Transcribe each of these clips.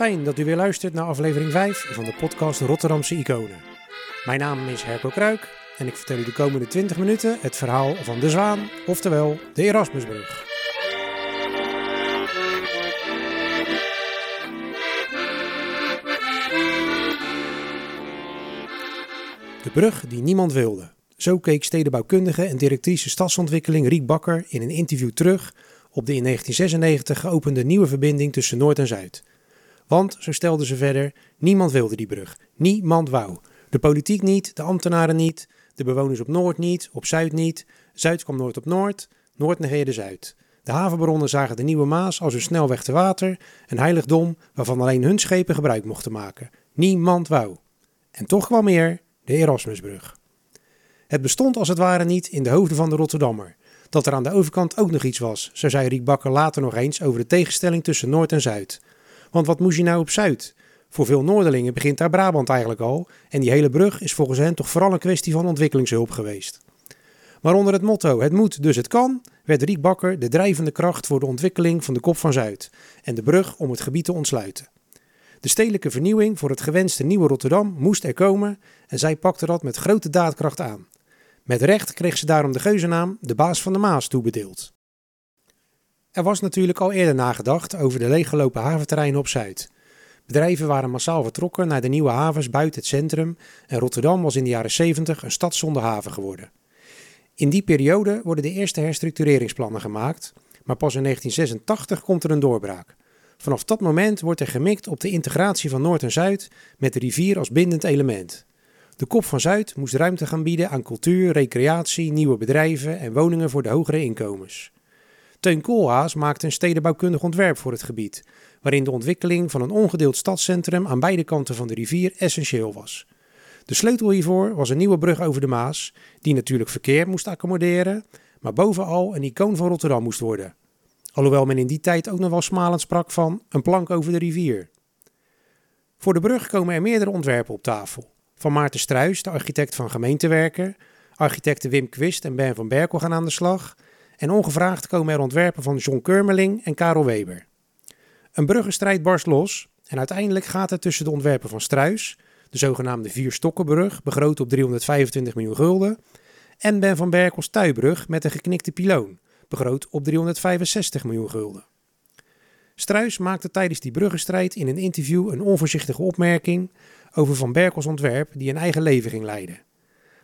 Fijn dat u weer luistert naar aflevering 5 van de podcast Rotterdamse Iconen. Mijn naam is Herco Kruik en ik vertel u de komende 20 minuten het verhaal van de Zwaan, oftewel de Erasmusbrug. De brug die niemand wilde. Zo keek stedenbouwkundige en directrice stadsontwikkeling Riek Bakker in een interview terug op de in 1996 geopende nieuwe verbinding tussen Noord en Zuid. Want, zo stelden ze verder, niemand wilde die brug. Niemand wou. De politiek niet, de ambtenaren niet, de bewoners op Noord niet, op Zuid niet. Zuid kwam Noord op Noord, Noord negeerde Zuid. De havenbaronnen zagen de Nieuwe Maas als een snelweg te water, een heiligdom waarvan alleen hun schepen gebruik mochten maken. Niemand wou. En toch kwam meer de Erasmusbrug. Het bestond als het ware niet in de hoofden van de Rotterdammer. Dat er aan de overkant ook nog iets was, zo zei Riek Bakker later nog eens over de tegenstelling tussen Noord en Zuid. Want wat moest je nou op Zuid? Voor veel Noorderlingen begint daar Brabant eigenlijk al en die hele brug is volgens hen toch vooral een kwestie van ontwikkelingshulp geweest. Maar onder het motto het moet dus het kan, werd Riek Bakker de drijvende kracht voor de ontwikkeling van de Kop van Zuid en de brug om het gebied te ontsluiten. De stedelijke vernieuwing voor het gewenste nieuwe Rotterdam moest er komen en zij pakte dat met grote daadkracht aan. Met recht kreeg ze daarom de geuzennaam de baas van de Maas toebedeeld. Er was natuurlijk al eerder nagedacht over de leeggelopen haventerreinen op Zuid. Bedrijven waren massaal vertrokken naar de nieuwe havens buiten het centrum en Rotterdam was in de jaren 70 een stad zonder haven geworden. In die periode worden de eerste herstructureringsplannen gemaakt, maar pas in 1986 komt er een doorbraak. Vanaf dat moment wordt er gemikt op de integratie van Noord en Zuid met de rivier als bindend element. De Kop van Zuid moest ruimte gaan bieden aan cultuur, recreatie, nieuwe bedrijven en woningen voor de hogere inkomens. Teun Koolhaas maakte een stedenbouwkundig ontwerp voor het gebied, waarin de ontwikkeling van een ongedeeld stadscentrum aan beide kanten van de rivier essentieel was. De sleutel hiervoor was een nieuwe brug over de Maas, die natuurlijk verkeer moest accommoderen, maar bovenal een icoon van Rotterdam moest worden. Alhoewel men in die tijd ook nog wel smalend sprak van een plank over de rivier. Voor de brug komen er meerdere ontwerpen op tafel. Van Maarten Struis, de architect van gemeentewerken, architecten Wim Quist en Ben van Berkel gaan aan de slag en ongevraagd komen er ontwerpen van John Kermeling en Karel Weber. Een bruggenstrijd barst los en uiteindelijk gaat het tussen de ontwerpen van Struis, de zogenaamde Vierstokkenbrug, begroot op 325 miljoen gulden, en Ben van Berkels Tuibrug met een geknikte piloon, begroot op 365 miljoen gulden. Struis maakte tijdens die bruggenstrijd in een interview een onvoorzichtige opmerking over Van Berkels ontwerp die een eigen leven ging leiden.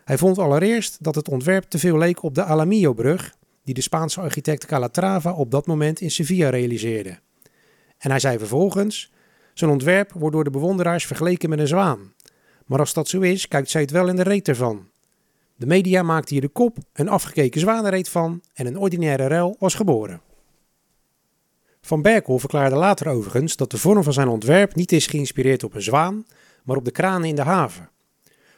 Hij vond allereerst dat het ontwerp te veel leek op de Alamillo-brug die de Spaanse architect Calatrava op dat moment in Sevilla realiseerde. En hij zei vervolgens: Zijn ontwerp wordt door de bewonderaars vergeleken met een zwaan. Maar als dat zo is, kijkt zij het wel in de reet ervan. De media maakte hier de kop een afgekeken zwanenreet van en een ordinaire ruil was geboren. Van Berkel verklaarde later overigens dat de vorm van zijn ontwerp niet is geïnspireerd op een zwaan, maar op de kranen in de haven.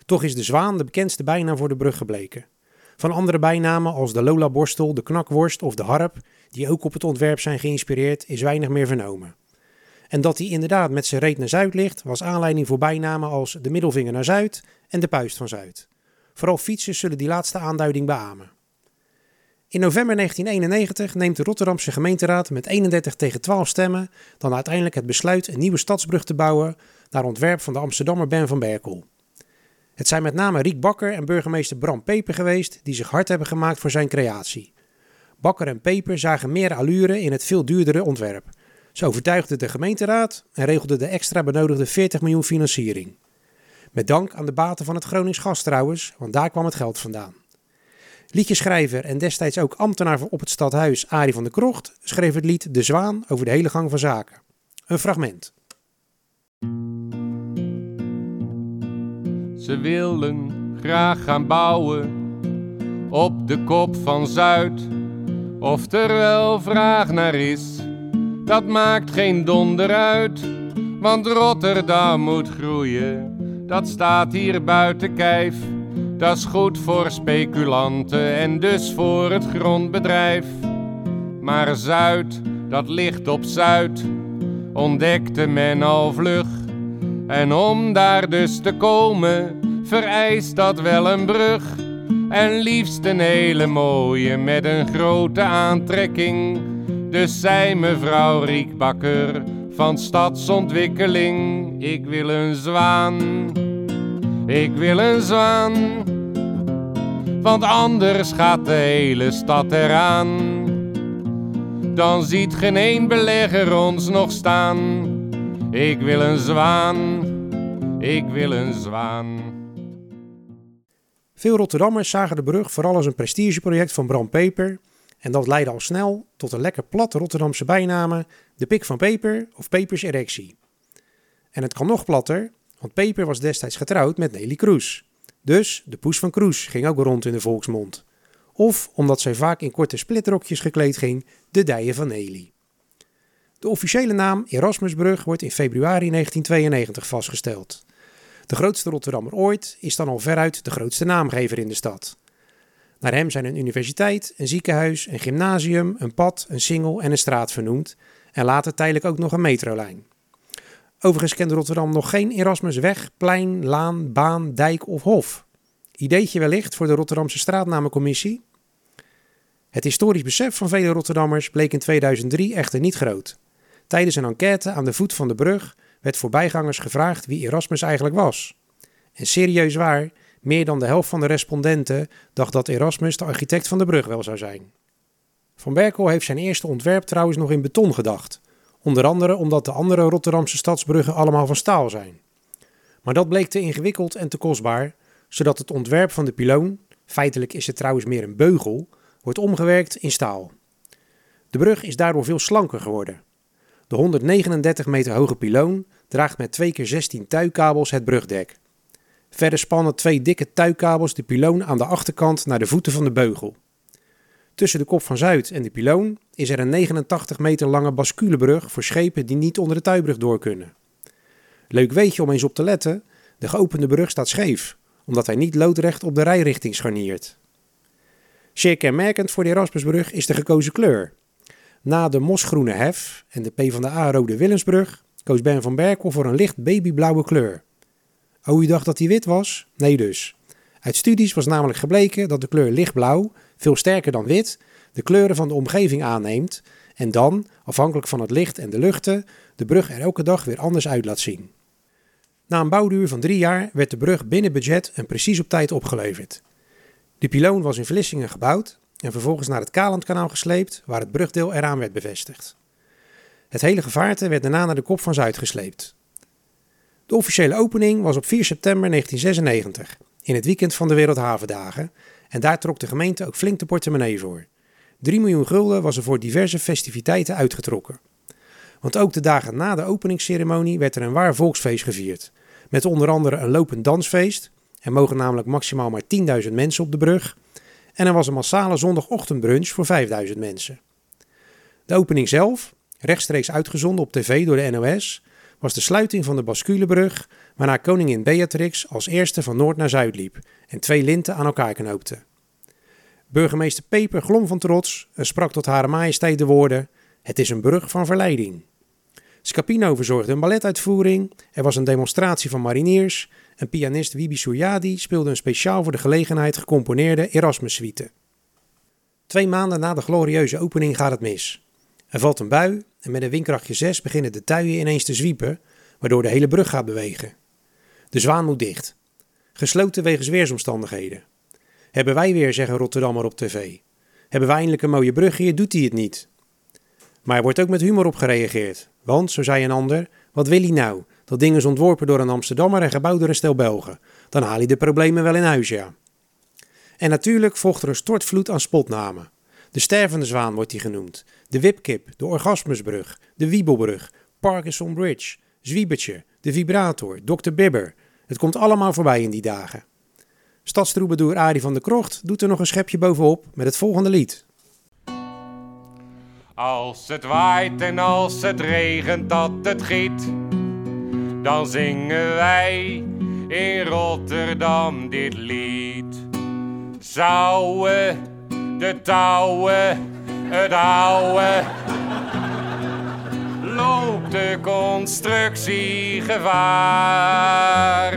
Toch is de zwaan de bekendste bijnaam voor de brug gebleken. Van andere bijnamen als de Lola-borstel, de knakworst of de harp, die ook op het ontwerp zijn geïnspireerd, is weinig meer vernomen. En dat hij inderdaad met zijn reet naar zuid ligt, was aanleiding voor bijnamen als de middelvinger naar zuid en de puist van zuid. Vooral fietsers zullen die laatste aanduiding beamen. In november 1991 neemt de Rotterdamse gemeenteraad met 31 tegen 12 stemmen dan uiteindelijk het besluit een nieuwe stadsbrug te bouwen naar ontwerp van de Amsterdammer Ben van Berkel. Het zijn met name Riek Bakker en burgemeester Bram Peper geweest die zich hard hebben gemaakt voor zijn creatie. Bakker en Peper zagen meer allure in het veel duurdere ontwerp. Ze overtuigden de gemeenteraad en regelden de extra benodigde 40 miljoen financiering. Met dank aan de baten van het Gronings Gas trouwens, want daar kwam het geld vandaan. Liedjeschrijver en destijds ook ambtenaar op het stadhuis Arie van der Krocht schreef het lied De Zwaan over de hele gang van zaken. Een fragment. Ze willen graag gaan bouwen op de kop van Zuid. Of er wel vraag naar is, dat maakt geen donder uit. Want Rotterdam moet groeien, dat staat hier buiten kijf. Dat is goed voor speculanten en dus voor het grondbedrijf. Maar Zuid, dat ligt op Zuid, ontdekte men al vlug. En om daar dus te komen, vereist dat wel een brug. En liefst een hele mooie met een grote aantrekking. Dus zei mevrouw Riekbakker van stadsontwikkeling. Ik wil een zwaan, ik wil een zwaan. Want anders gaat de hele stad eraan. Dan ziet geen één belegger ons nog staan. Ik wil een zwaan, ik wil een zwaan. Veel Rotterdammers zagen de brug vooral als een prestigeproject van Bram Peper. En dat leidde al snel tot een lekker plat Rotterdamse bijnamen, de Pik van Peper of Pepers Erectie. En het kan nog platter, want Peper was destijds getrouwd met Nelly Kroes. Dus de poes van Kroes ging ook rond in de volksmond. Of, omdat zij vaak in korte splitrokjes gekleed ging, de dijen van Nelly. De officiële naam Erasmusbrug wordt in februari 1992 vastgesteld. De grootste Rotterdammer ooit is dan al veruit de grootste naamgever in de stad. Naar hem zijn een universiteit, een ziekenhuis, een gymnasium, een pad, een singel en een straat vernoemd en later tijdelijk ook nog een metrolijn. Overigens kende Rotterdam nog geen Erasmusweg, plein, laan, baan, dijk of hof. Ideetje wellicht voor de Rotterdamse straatnamencommissie? Het historisch besef van vele Rotterdammers bleek in 2003 echter niet groot. Tijdens een enquête aan de voet van de brug werd voorbijgangers gevraagd wie Erasmus eigenlijk was. En serieus waar, meer dan de helft van de respondenten dacht dat Erasmus de architect van de brug wel zou zijn. Van Berkel heeft zijn eerste ontwerp trouwens nog in beton gedacht. Onder andere omdat de andere Rotterdamse stadsbruggen allemaal van staal zijn. Maar dat bleek te ingewikkeld en te kostbaar, zodat het ontwerp van de piloon, feitelijk is het trouwens meer een beugel, wordt omgewerkt in staal. De brug is daardoor veel slanker geworden. De 139 meter hoge piloon draagt met 2 keer 16 tuikabels het brugdek. Verder spannen twee dikke tuikkabels de piloon aan de achterkant naar de voeten van de beugel. Tussen de kop van Zuid en de piloon is er een 89 meter lange basculebrug voor schepen die niet onder de tuibrug door kunnen. Leuk weetje om eens op te letten: de geopende brug staat scheef, omdat hij niet loodrecht op de rijrichting scharniert. Zeer kenmerkend voor de Erasmusbrug is de gekozen kleur. Na de mosgroene hef en de PvdA-rode Willemsbrug koos Ben van Berkel voor een licht babyblauwe kleur. Oh, u dacht dat die wit was? Nee dus. Uit studies was namelijk gebleken dat de kleur lichtblauw, veel sterker dan wit, de kleuren van de omgeving aanneemt en dan, afhankelijk van het licht en de luchten, de brug er elke dag weer anders uit laat zien. Na een bouwduur van drie jaar werd de brug binnen budget en precies op tijd opgeleverd. De piloon was in Vlissingen gebouwd en vervolgens naar het Kalandkanaal gesleept, waar het brugdeel eraan werd bevestigd. Het hele gevaarte werd daarna naar de kop van Zuid gesleept. De officiële opening was op 4 september 1996, in het weekend van de Wereldhavendagen, en daar trok de gemeente ook flink de portemonnee voor. 3 miljoen gulden was er voor diverse festiviteiten uitgetrokken. Want ook de dagen na de openingsceremonie werd er een waar volksfeest gevierd. Met onder andere een lopend dansfeest, er mogen namelijk maximaal maar 10.000 mensen op de brug, en er was een massale zondagochtendbrunch voor 5.000 mensen. De opening zelf, rechtstreeks uitgezonden op tv door de NOS, was de sluiting van de Basculebrug, waarna koningin Beatrix als eerste van noord naar zuid liep en twee linten aan elkaar knoopte. Burgemeester Peper glom van trots en sprak tot Hare Majesteit de woorden: Het is een brug van verleiding. Scapino verzorgde een balletuitvoering, er was een demonstratie van mariniers en pianist Wibi Souyadi speelde een speciaal voor de gelegenheid gecomponeerde Erasmus-suite. Twee maanden na de glorieuze opening gaat het mis. Er valt een bui en met een windkrachtje 6 beginnen de tuien ineens te zwiepen, waardoor de hele brug gaat bewegen. De zwaan moet dicht. Gesloten wegens weersomstandigheden. Hebben wij weer, zeggen Rotterdammer op tv. Hebben wij eindelijk een mooie brug hier, doet hij het niet. Maar er wordt ook met humor op gereageerd. Want, zo zei een ander, wat wil hij nou? Dat ding is ontworpen door een Amsterdammer en gebouwd door een stel Belgen. Dan haal hij de problemen wel in huis, ja. En natuurlijk volgt er een stortvloed aan spotnamen. De stervende zwaan wordt hij genoemd. De wipkip, de orgasmusbrug, de wiebelbrug, Parkinson Bridge, Zwiebertje, de vibrator, Dr. Bibber. Het komt allemaal voorbij in die dagen. Stadstroebedoer Arie van der Krocht doet er nog een schepje bovenop met het volgende lied. Als het waait en als het regent dat het giet, dan zingen wij in Rotterdam dit lied. Zouden de touwen, het oude. Loopt de constructie gevaar?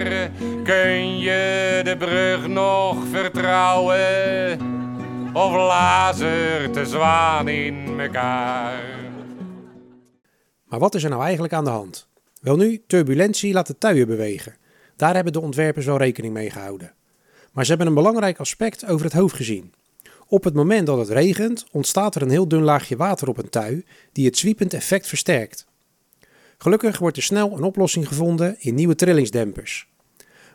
Kun je de brug nog vertrouwen? Of lazert de zwaan mekaar? Maar wat is er nou eigenlijk aan de hand? Wel nu, turbulentie laat de tuien bewegen. Daar hebben de ontwerpers wel rekening mee gehouden. Maar ze hebben een belangrijk aspect over het hoofd gezien. Op het moment dat het regent, ontstaat er een heel dun laagje water op een tui die het zwiepend effect versterkt. Gelukkig wordt er snel een oplossing gevonden in nieuwe trillingsdempers.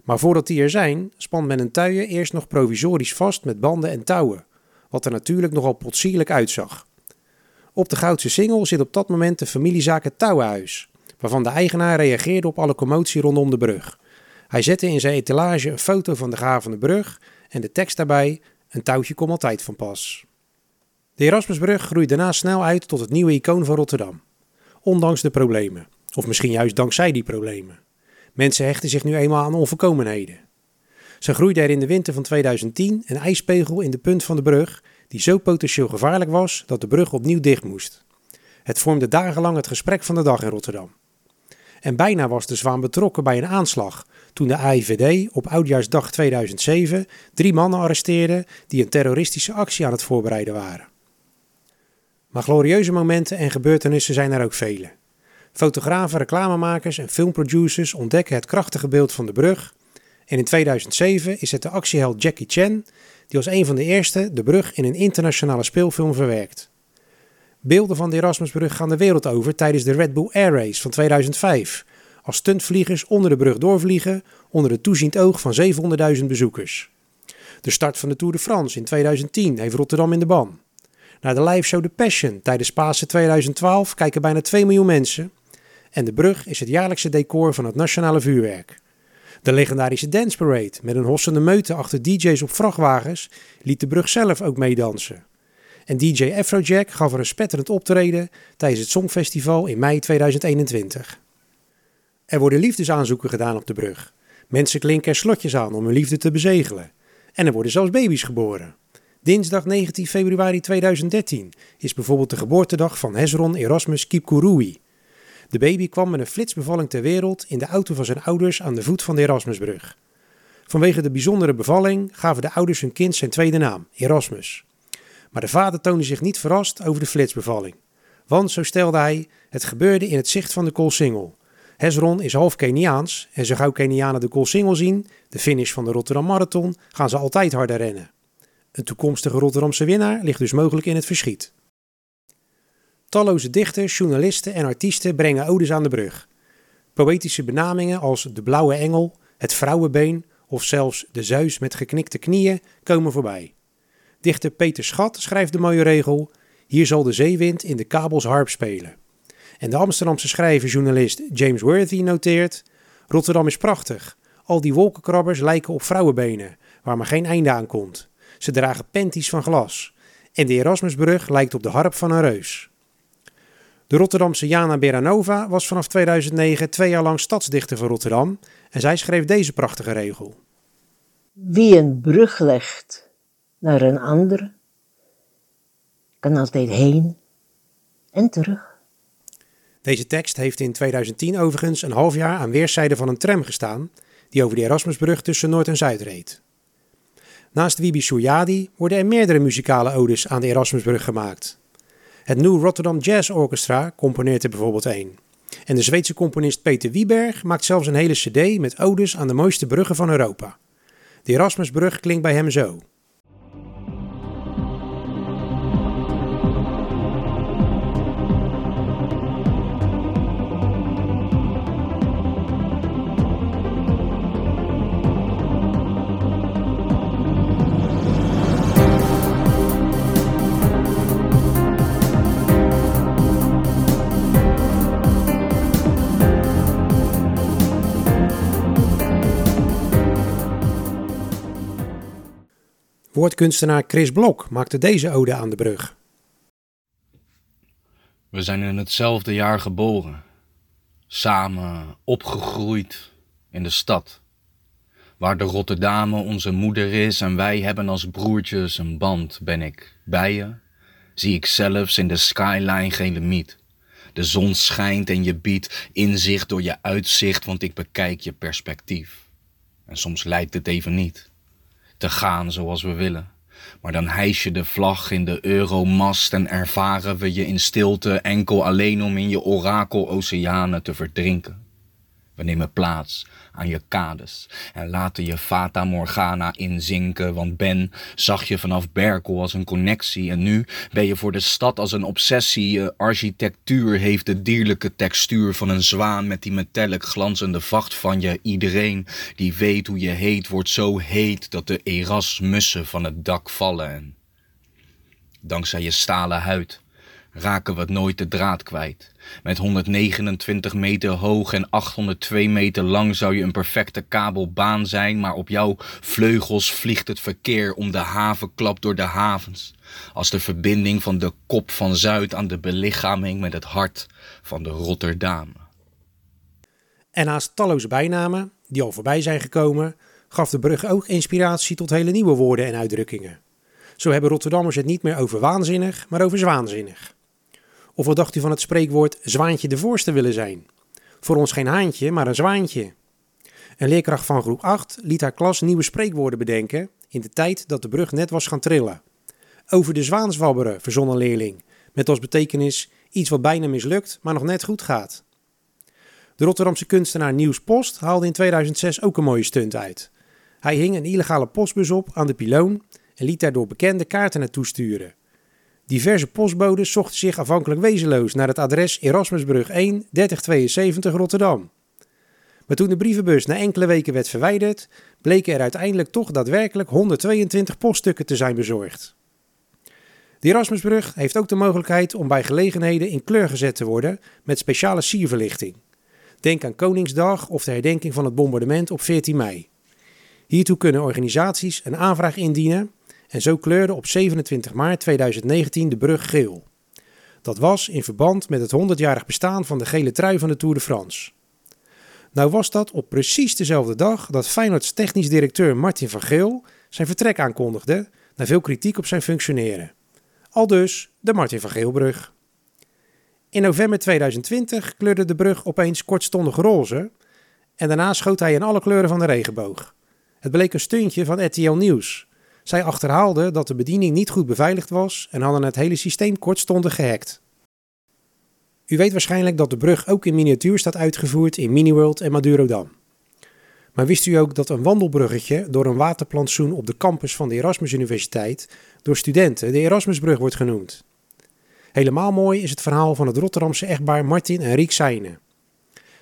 Maar voordat die er zijn, spant men een tuien eerst nog provisorisch vast met banden en touwen, wat er natuurlijk nogal potsierlijk uitzag. Op de Goudse Singel zit op dat moment de familiezaak het Touwenhuis, waarvan de eigenaar reageerde op alle commotie rondom de brug. Hij zette in zijn etalage een foto van de gavende brug en de tekst daarbij: Een touwtje komt altijd van pas. De Erasmusbrug groeit daarna snel uit tot het nieuwe icoon van Rotterdam. Ondanks de problemen. Of misschien juist dankzij die problemen. Mensen hechten zich nu eenmaal aan onvolkomenheden. Zo groeide er in de winter van 2010 een ijspegel in de punt van de brug die zo potentieel gevaarlijk was dat de brug opnieuw dicht moest. Het vormde dagenlang het gesprek van de dag in Rotterdam. En bijna was de zwaan betrokken bij een aanslag toen de AIVD op Oudjaarsdag 2007 drie mannen arresteerde die een terroristische actie aan het voorbereiden waren. Maar glorieuze momenten en gebeurtenissen zijn er ook vele. Fotografen, reclamemakers en filmproducers ontdekken het krachtige beeld van de brug. En in 2007 is het de actieheld Jackie Chan die als een van de eerste de brug in een internationale speelfilm verwerkt. Beelden van de Erasmusbrug gaan de wereld over tijdens de Red Bull Air Race van 2005, als stuntvliegers onder de brug doorvliegen onder het toeziend oog van 700.000 bezoekers. De start van de Tour de France in 2010 heeft Rotterdam in de ban. Naar de liveshow The Passion tijdens Pasen 2012 kijken bijna 2 miljoen mensen. En de brug is het jaarlijkse decor van het nationale vuurwerk. De legendarische Dance Parade met een hossende meute achter DJ's op vrachtwagens liet de brug zelf ook meedansen. En DJ Afrojack gaf er een spetterend optreden tijdens het Songfestival in mei 2021. Er worden liefdesaanzoeken gedaan op de brug. Mensen klinken er slotjes aan om hun liefde te bezegelen. En er worden zelfs baby's geboren. Dinsdag 19 februari 2013 is bijvoorbeeld de geboortedag van Hezron Erasmus Kipkurui. De baby kwam met een flitsbevalling ter wereld in de auto van zijn ouders aan de voet van de Erasmusbrug. Vanwege de bijzondere bevalling gaven de ouders hun kind zijn tweede naam, Erasmus. Maar de vader toonde zich niet verrast over de flitsbevalling. Want, zo stelde hij, het gebeurde in het zicht van de Koolsingel. Hezron is half Keniaans en zo gauw Kenianen de Koolsingel zien, de finish van de Rotterdam Marathon, gaan ze altijd harder rennen. Een toekomstige Rotterdamse winnaar ligt dus mogelijk in het verschiet. Talloze dichters, journalisten en artiesten brengen odes aan de brug. Poëtische benamingen als de blauwe engel, het vrouwenbeen of zelfs de Zeus met geknikte knieën komen voorbij. Dichter Peter Schat schrijft de mooie regel: Hier zal de zeewind in de kabels harp spelen. En de Amsterdamse schrijver-journalist James Worthy noteert: Rotterdam is prachtig. Al die wolkenkrabbers lijken op vrouwenbenen, waar maar geen einde aan komt. Ze dragen panties van glas. En de Erasmusbrug lijkt op de harp van een reus. De Rotterdamse Jana Beranova was vanaf 2009 twee jaar lang stadsdichter van Rotterdam en zij schreef deze prachtige regel. Wie een brug legt naar een ander, kan altijd heen en terug. Deze tekst heeft in 2010 overigens een half jaar aan weerszijden van een tram gestaan die over de Erasmusbrug tussen Noord en Zuid reed. Naast Wibi Souyadi worden er meerdere muzikale odes aan de Erasmusbrug gemaakt. Het New Rotterdam Jazz Orchestra componeert er bijvoorbeeld een. En de Zweedse componist Peter Wieberg maakt zelfs een hele cd met odes aan de mooiste bruggen van Europa. De Erasmusbrug klinkt bij hem zo. Woordkunstenaar Chris Blok maakte deze ode aan de brug. We zijn in hetzelfde jaar geboren, samen opgegroeid in de stad, waar de Rotterdame onze moeder is en wij hebben als broertjes een band. Ben ik bij je, zie ik zelfs in de skyline geen limiet. De zon schijnt en je biedt inzicht door je uitzicht, want ik bekijk je perspectief. En soms lijkt het even niet te gaan zoals we willen. Maar dan hijs je de vlag in de euromast en ervaren we je in stilte enkel alleen om in je orakel-oceanen te verdrinken. We nemen plaats aan je kades en laten je Fata Morgana inzinken, want Ben zag je vanaf Berkel als een connectie en nu ben je voor de stad als een obsessie. Architectuur heeft de dierlijke textuur van een zwaan met die metallic glanzende vacht van je. Iedereen die weet hoe je heet wordt zo heet dat de erasmussen van het dak vallen en dankzij je stalen huid raken we nooit de draad kwijt. Met 129 meter hoog en 802 meter lang zou je een perfecte kabelbaan zijn, maar op jouw vleugels vliegt het verkeer om de havenklap door de havens. Als de verbinding van de kop van Zuid aan de belichaming met het hart van de Rotterdam. En naast talloze bijnamen, die al voorbij zijn gekomen, gaf de brug ook inspiratie tot hele nieuwe woorden en uitdrukkingen. Zo hebben Rotterdammers het niet meer over waanzinnig, maar over zwaanzinnig. Of wat dacht u van het spreekwoord zwaantje de voorste willen zijn? Voor ons geen haantje, maar een zwaantje. Een leerkracht van groep 8 liet haar klas nieuwe spreekwoorden bedenken in de tijd dat de brug net was gaan trillen. Over de zwaan zwabberen, verzon een leerling, met als betekenis iets wat bijna mislukt, maar nog net goed gaat. De Rotterdamse kunstenaar Niels Post haalde in 2006 ook een mooie stunt uit. Hij hing een illegale postbus op aan de piloon en liet daardoor bekende kaarten naartoe sturen. Diverse postbodes zochten zich afhankelijk wezenloos naar het adres Erasmusbrug 1 3072 Rotterdam. Maar toen de brievenbus na enkele weken werd verwijderd, bleken er uiteindelijk toch daadwerkelijk 122 poststukken te zijn bezorgd. De Erasmusbrug heeft ook de mogelijkheid om bij gelegenheden in kleur gezet te worden met speciale sierverlichting. Denk aan Koningsdag of de herdenking van het bombardement op 14 mei. Hiertoe kunnen organisaties een aanvraag indienen en zo kleurde op 27 maart 2019 de brug geel. Dat was in verband met het 100-jarig bestaan van de gele trui van de Tour de France. Nou was dat op precies dezelfde dag dat Feyenoords technisch directeur Martin van Geel zijn vertrek aankondigde na veel kritiek op zijn functioneren. Al dus de Martin van Geelbrug. In november 2020 kleurde de brug opeens kortstondig roze en daarna schoot hij in alle kleuren van de regenboog. Het bleek een stuntje van RTL Nieuws, zij achterhaalden dat de bediening niet goed beveiligd was en hadden het hele systeem kortstondig gehackt. U weet waarschijnlijk dat de brug ook in miniatuur staat uitgevoerd in Miniworld en Madurodam. Maar wist u ook dat een wandelbruggetje door een waterplantsoen op de campus van de Erasmus Universiteit door studenten de Erasmusbrug wordt genoemd? Helemaal mooi is het verhaal van het Rotterdamse echtpaar Martin en Riek Seijnen.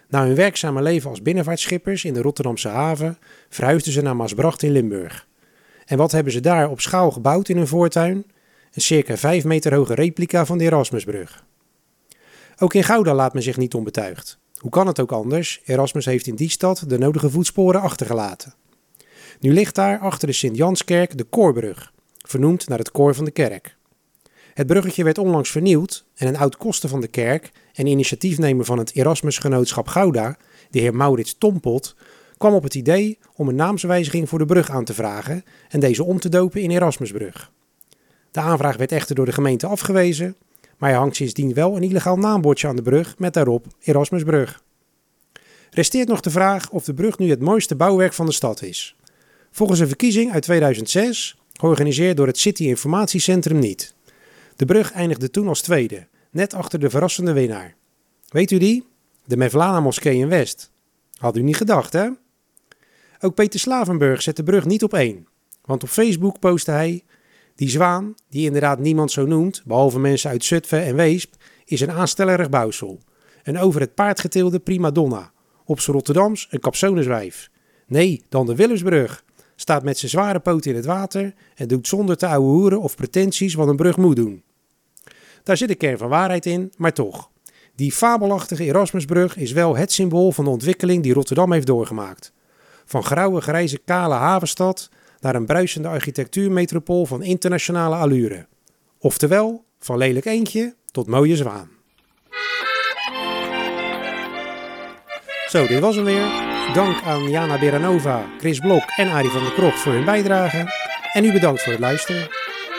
Na hun werkzame leven als binnenvaartschippers in de Rotterdamse haven verhuisden ze naar Maasbracht in Limburg. En wat hebben ze daar op schaal gebouwd in hun voortuin? Een circa 5 meter hoge replica van de Erasmusbrug. Ook in Gouda laat men zich niet onbetuigd. Hoe kan het ook anders? Erasmus heeft in die stad de nodige voetsporen achtergelaten. Nu ligt daar achter de Sint-Janskerk de Koorbrug, vernoemd naar het koor van de kerk. Het bruggetje werd onlangs vernieuwd en een oud kosten van de kerk en initiatiefnemer van het Erasmusgenootschap Gouda, de heer Maurits Tompot, kwam op het idee om een naamswijziging voor de brug aan te vragen en deze om te dopen in Erasmusbrug. De aanvraag werd echter door de gemeente afgewezen, maar er hangt sindsdien wel een illegaal naambordje aan de brug met daarop Erasmusbrug. Resteert nog de vraag of de brug nu het mooiste bouwwerk van de stad is. Volgens een verkiezing uit 2006, georganiseerd door het City Informatiecentrum niet. De brug eindigde toen als tweede, net achter de verrassende winnaar. Weet u die? De Mevlana Moskee in West. Had u niet gedacht, hè? Ook Peter Slavenburg zet de brug niet op één. Want op Facebook postte hij: Die zwaan, die inderdaad niemand zo noemt, behalve mensen uit Zutphen en Weesp, is een aanstellerig bouwsel. Een over het paard getilde primadonna. Op z'n Rotterdams een kapsoneswijf. Nee, dan de Willemsbrug. Staat met zijn zware poten in het water en doet zonder te ouwe hoeren of pretenties wat een brug moet doen. Daar zit een kern van waarheid in, maar toch. Die fabelachtige Erasmusbrug is wel het symbool van de ontwikkeling die Rotterdam heeft doorgemaakt. Van grauwe, grijze, kale havenstad naar een bruisende architectuurmetropool van internationale allure. Oftewel, van lelijk eentje tot mooie zwaan. Zo, dit was hem weer. Dank aan Jana Beranova, Chris Blok en Arie van der Krog voor hun bijdrage. En u bedankt voor het luisteren.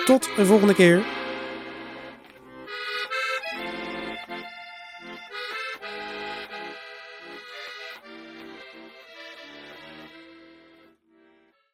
Tot een volgende keer.